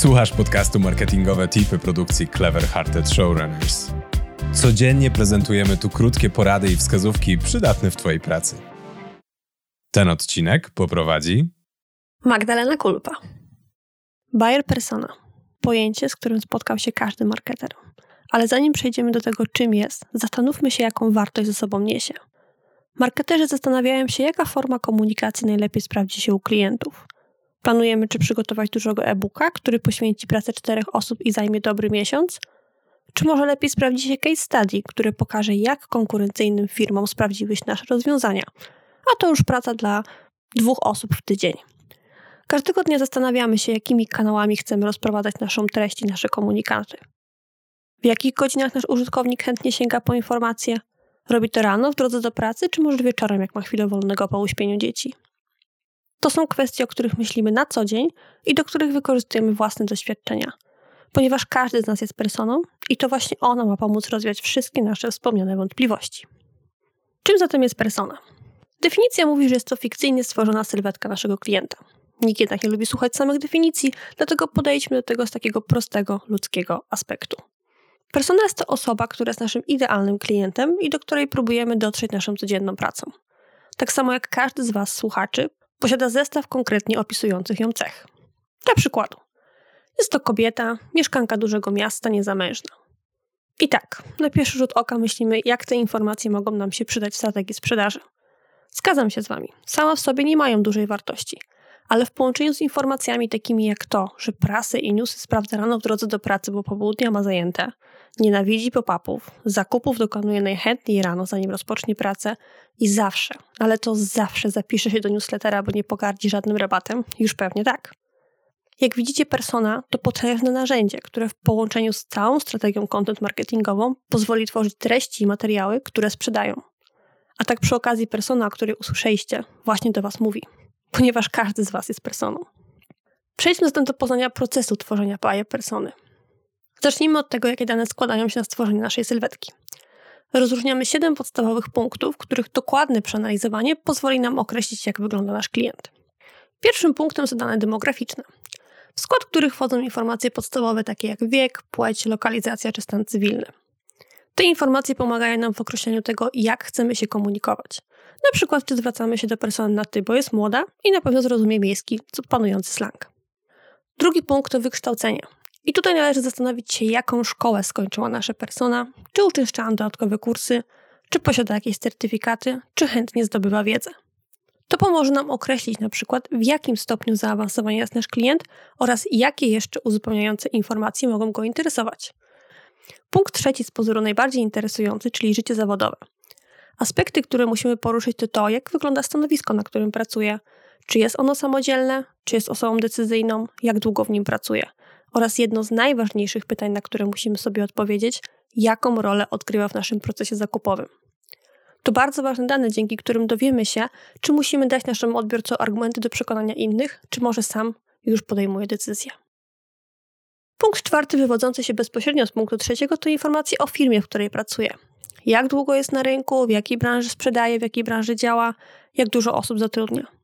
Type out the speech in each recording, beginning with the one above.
Słuchasz podcastu Marketingowe Tipy produkcji Clever Hearted Showrunners. Codziennie prezentujemy tu krótkie porady i wskazówki przydatne w Twojej pracy. Ten odcinek poprowadzi Magdalena Kulpa. Buyer persona. Pojęcie, z którym spotkał się każdy marketer. Ale zanim przejdziemy do tego, czym jest, zastanówmy się, jaką wartość ze sobą niesie. Marketerzy zastanawiają się, jaka forma komunikacji najlepiej sprawdzi się u klientów. Planujemy, czy przygotować dużego e-booka, który poświęci pracę czterech osób i zajmie dobry miesiąc? Czy może lepiej sprawdzi się case study, który pokaże, jak konkurencyjnym firmom sprawdziły się nasze rozwiązania? A to już praca dla dwóch osób w tydzień. Każdego dnia zastanawiamy się, jakimi kanałami chcemy rozprowadzać naszą treść i nasze komunikaty. W jakich godzinach nasz użytkownik chętnie sięga po informacje? Robi to rano w drodze do pracy, czy może wieczorem, jak ma chwilę wolnego po uśpieniu dzieci? To są kwestie, o których myślimy na co dzień i do których wykorzystujemy własne doświadczenia. Ponieważ każdy z nas jest personą i to właśnie ona ma pomóc rozwiać wszystkie nasze wspomniane wątpliwości. Czym zatem jest persona? Definicja mówi, że jest to fikcyjnie stworzona sylwetka naszego klienta. Nikt jednak nie lubi słuchać samych definicji, dlatego podejdźmy do tego z takiego prostego, ludzkiego aspektu. Persona jest to osoba, która jest naszym idealnym klientem i do której próbujemy dotrzeć naszą codzienną pracą. Tak samo jak każdy z Was, słuchaczy, posiada zestaw konkretnie opisujących ją cech. Dla przykładu. Jest to kobieta, mieszkanka dużego miasta, niezamężna. I tak, na pierwszy rzut oka myślimy, jak te informacje mogą nam się przydać w strategii sprzedaży. Zgadzam się z Wami, same w sobie nie mają dużej wartości, ale w połączeniu z informacjami takimi jak to, że prasę i newsy sprawdza rano w drodze do pracy, bo południa ma zajęte, nienawidzi pop-upów, zakupów dokonuje najchętniej rano, zanim rozpocznie pracę i zawsze, ale to zawsze zapisze się do newslettera, bo nie pogardzi żadnym rabatem, już pewnie tak. Jak widzicie, persona to potężne narzędzie, które w połączeniu z całą strategią content marketingową pozwoli tworzyć treści i materiały, które sprzedają. A tak przy okazji persona, o której usłyszeliście, właśnie do Was mówi ponieważ każdy z Was jest personą. Przejdźmy zatem do poznania procesu tworzenia buyer persony. Zacznijmy od tego, jakie dane składają się na stworzenie naszej sylwetki. Rozróżniamy siedem podstawowych punktów, których dokładne przeanalizowanie pozwoli nam określić, jak wygląda nasz klient. Pierwszym punktem są dane demograficzne, w skład których wchodzą informacje podstawowe takie jak wiek, płeć, lokalizacja czy stan cywilny. Te informacje pomagają nam w określeniu tego, jak chcemy się komunikować. Na przykład, czy zwracamy się do persony na ty, bo jest młoda i na pewno zrozumie miejski, panujący slang. Drugi punkt to wykształcenie. I tutaj należy zastanowić się, jaką szkołę skończyła nasza persona, czy uczęszczała dodatkowe kursy, czy posiada jakieś certyfikaty, czy chętnie zdobywa wiedzę. To pomoże nam określić na przykład, w jakim stopniu zaawansowany jest nasz klient oraz jakie jeszcze uzupełniające informacje mogą go interesować. Punkt trzeci z pozoru najbardziej interesujący, czyli życie zawodowe. Aspekty, które musimy poruszyć, to to, jak wygląda stanowisko, na którym pracuje, czy jest ono samodzielne, czy jest osobą decyzyjną, jak długo w nim pracuje. Oraz jedno z najważniejszych pytań, na które musimy sobie odpowiedzieć, jaką rolę odgrywa w naszym procesie zakupowym. To bardzo ważne dane, dzięki którym dowiemy się, czy musimy dać naszemu odbiorcom argumenty do przekonania innych, czy może sam już podejmuje decyzję. Punkt czwarty, wywodzący się bezpośrednio z punktu trzeciego, to informacje o firmie, w której pracuje. Jak długo jest na rynku, w jakiej branży sprzedaje, w jakiej branży działa, jak dużo osób zatrudnia.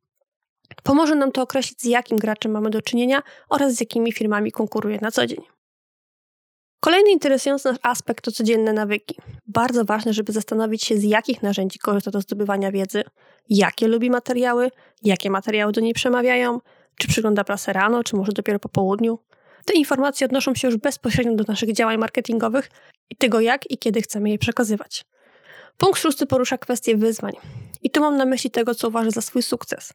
Pomoże nam to określić, z jakim graczem mamy do czynienia oraz z jakimi firmami konkuruje na co dzień. Kolejny interesujący nas aspekt to codzienne nawyki. Bardzo ważne, żeby zastanowić się, z jakich narzędzi korzysta do zdobywania wiedzy, jakie lubi materiały, jakie materiały do niej przemawiają, czy przygląda prasę rano, czy może dopiero po południu. Te informacje odnoszą się już bezpośrednio do naszych działań marketingowych i tego, jak i kiedy chcemy je przekazywać. Punkt szósty porusza kwestię wyzwań. I tu mam na myśli tego, co uważa za swój sukces.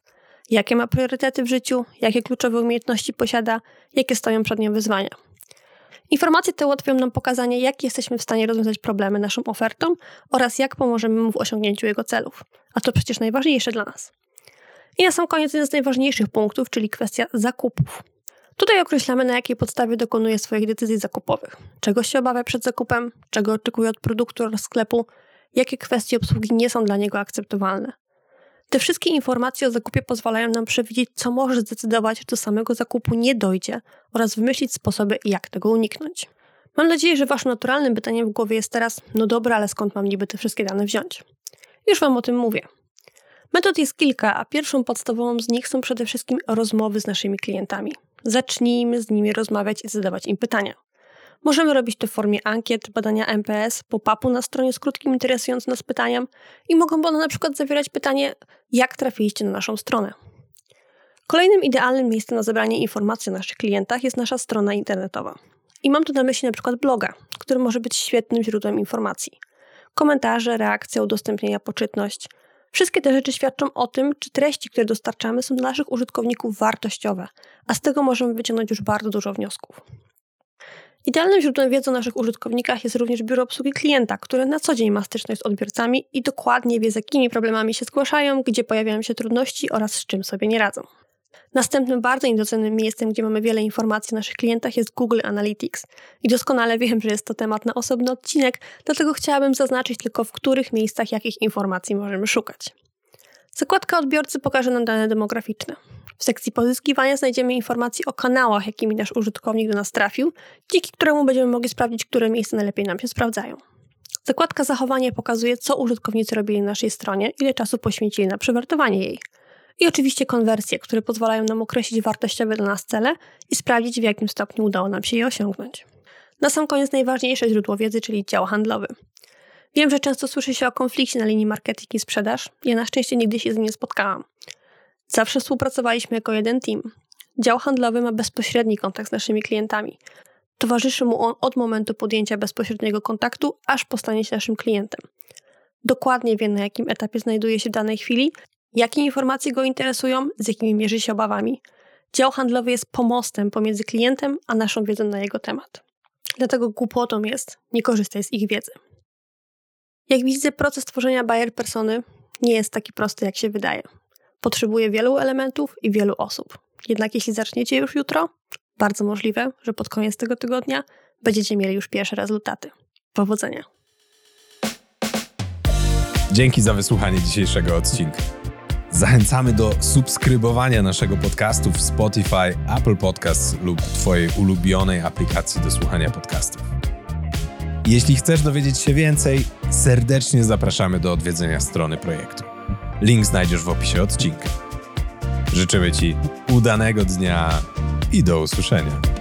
Jakie ma priorytety w życiu, jakie kluczowe umiejętności posiada, jakie stoją przed nim wyzwania. Informacje te ułatwią nam pokazanie, jak jesteśmy w stanie rozwiązać problemy naszą ofertą oraz jak pomożemy mu w osiągnięciu jego celów. A to przecież najważniejsze dla nas. I na sam koniec jeden z najważniejszych punktów, czyli kwestia zakupów. Tutaj określamy, na jakiej podstawie dokonuje swoich decyzji zakupowych. Czego się obawia przed zakupem, czego oczekuje od produktu oraz sklepu, jakie kwestie obsługi nie są dla niego akceptowalne. Te wszystkie informacje o zakupie pozwalają nam przewidzieć, co może zdecydować, że do samego zakupu nie dojdzie oraz wymyślić sposoby, jak tego uniknąć. Mam nadzieję, że waszym naturalnym pytaniem w głowie jest teraz, no dobra, ale skąd mam niby te wszystkie dane wziąć? Już wam o tym mówię. Metod jest kilka, a pierwszą podstawową z nich są przede wszystkim rozmowy z naszymi klientami. Zacznijmy z nimi rozmawiać i zadawać im pytania. Możemy robić to w formie ankiet, badania MPS, pop-upu na stronie z krótkim interesującym nas pytaniem i mogą one na przykład zawierać pytanie, jak trafiliście na naszą stronę. Kolejnym idealnym miejscem na zebranie informacji o naszych klientach jest nasza strona internetowa. I mam tu na myśli na przykład bloga, który może być świetnym źródłem informacji. Komentarze, reakcje, udostępnienia, poczytność. Wszystkie te rzeczy świadczą o tym, czy treści, które dostarczamy, są dla naszych użytkowników wartościowe, a z tego możemy wyciągnąć już bardzo dużo wniosków. Idealnym źródłem wiedzy o naszych użytkownikach jest również biuro obsługi klienta, które na co dzień ma styczność z odbiorcami i dokładnie wie, z jakimi problemami się zgłaszają, gdzie pojawiają się trudności oraz z czym sobie nie radzą. Następnym bardzo niedocenionym miejscem, gdzie mamy wiele informacji o naszych klientach jest Google Analytics. I doskonale wiem, że jest to temat na osobny odcinek, dlatego chciałabym zaznaczyć tylko, w których miejscach jakich informacji możemy szukać. Zakładka odbiorcy pokaże nam dane demograficzne. W sekcji pozyskiwania znajdziemy informacje o kanałach, jakimi nasz użytkownik do nas trafił, dzięki któremu będziemy mogli sprawdzić, które miejsca najlepiej nam się sprawdzają. Zakładka zachowanie pokazuje, co użytkownicy robili na naszej stronie, ile czasu poświęcili na przewertowanie jej. I oczywiście konwersje, które pozwalają nam określić wartościowe dla nas cele i sprawdzić, w jakim stopniu udało nam się je osiągnąć. Na sam koniec najważniejsze źródło wiedzy, czyli dział handlowy. Wiem, że często słyszy się o konflikcie na linii marketing i sprzedaż. Ja na szczęście nigdy się z nim nie spotkałam. Zawsze współpracowaliśmy jako jeden team. Dział handlowy ma bezpośredni kontakt z naszymi klientami. Towarzyszy mu on od momentu podjęcia bezpośredniego kontaktu, aż po stanie się naszym klientem. Dokładnie wie, na jakim etapie znajduje się w danej chwili, jakie informacje go interesują, z jakimi mierzy się obawami. Dział handlowy jest pomostem pomiędzy klientem a naszą wiedzą na jego temat. Dlatego głupotą jest nie korzystać z ich wiedzy. Jak widzę, proces tworzenia buyer persony nie jest taki prosty, jak się wydaje. Potrzebuje wielu elementów i wielu osób. Jednak jeśli zaczniecie już jutro, bardzo możliwe, że pod koniec tego tygodnia będziecie mieli już pierwsze rezultaty. Powodzenia! Dzięki za wysłuchanie dzisiejszego odcinka. Zachęcamy do subskrybowania naszego podcastu w Spotify, Apple Podcasts lub Twojej ulubionej aplikacji do słuchania podcastów. Jeśli chcesz dowiedzieć się więcej, serdecznie zapraszamy do odwiedzenia strony projektu. Link znajdziesz w opisie odcinka. Życzymy Ci udanego dnia i do usłyszenia.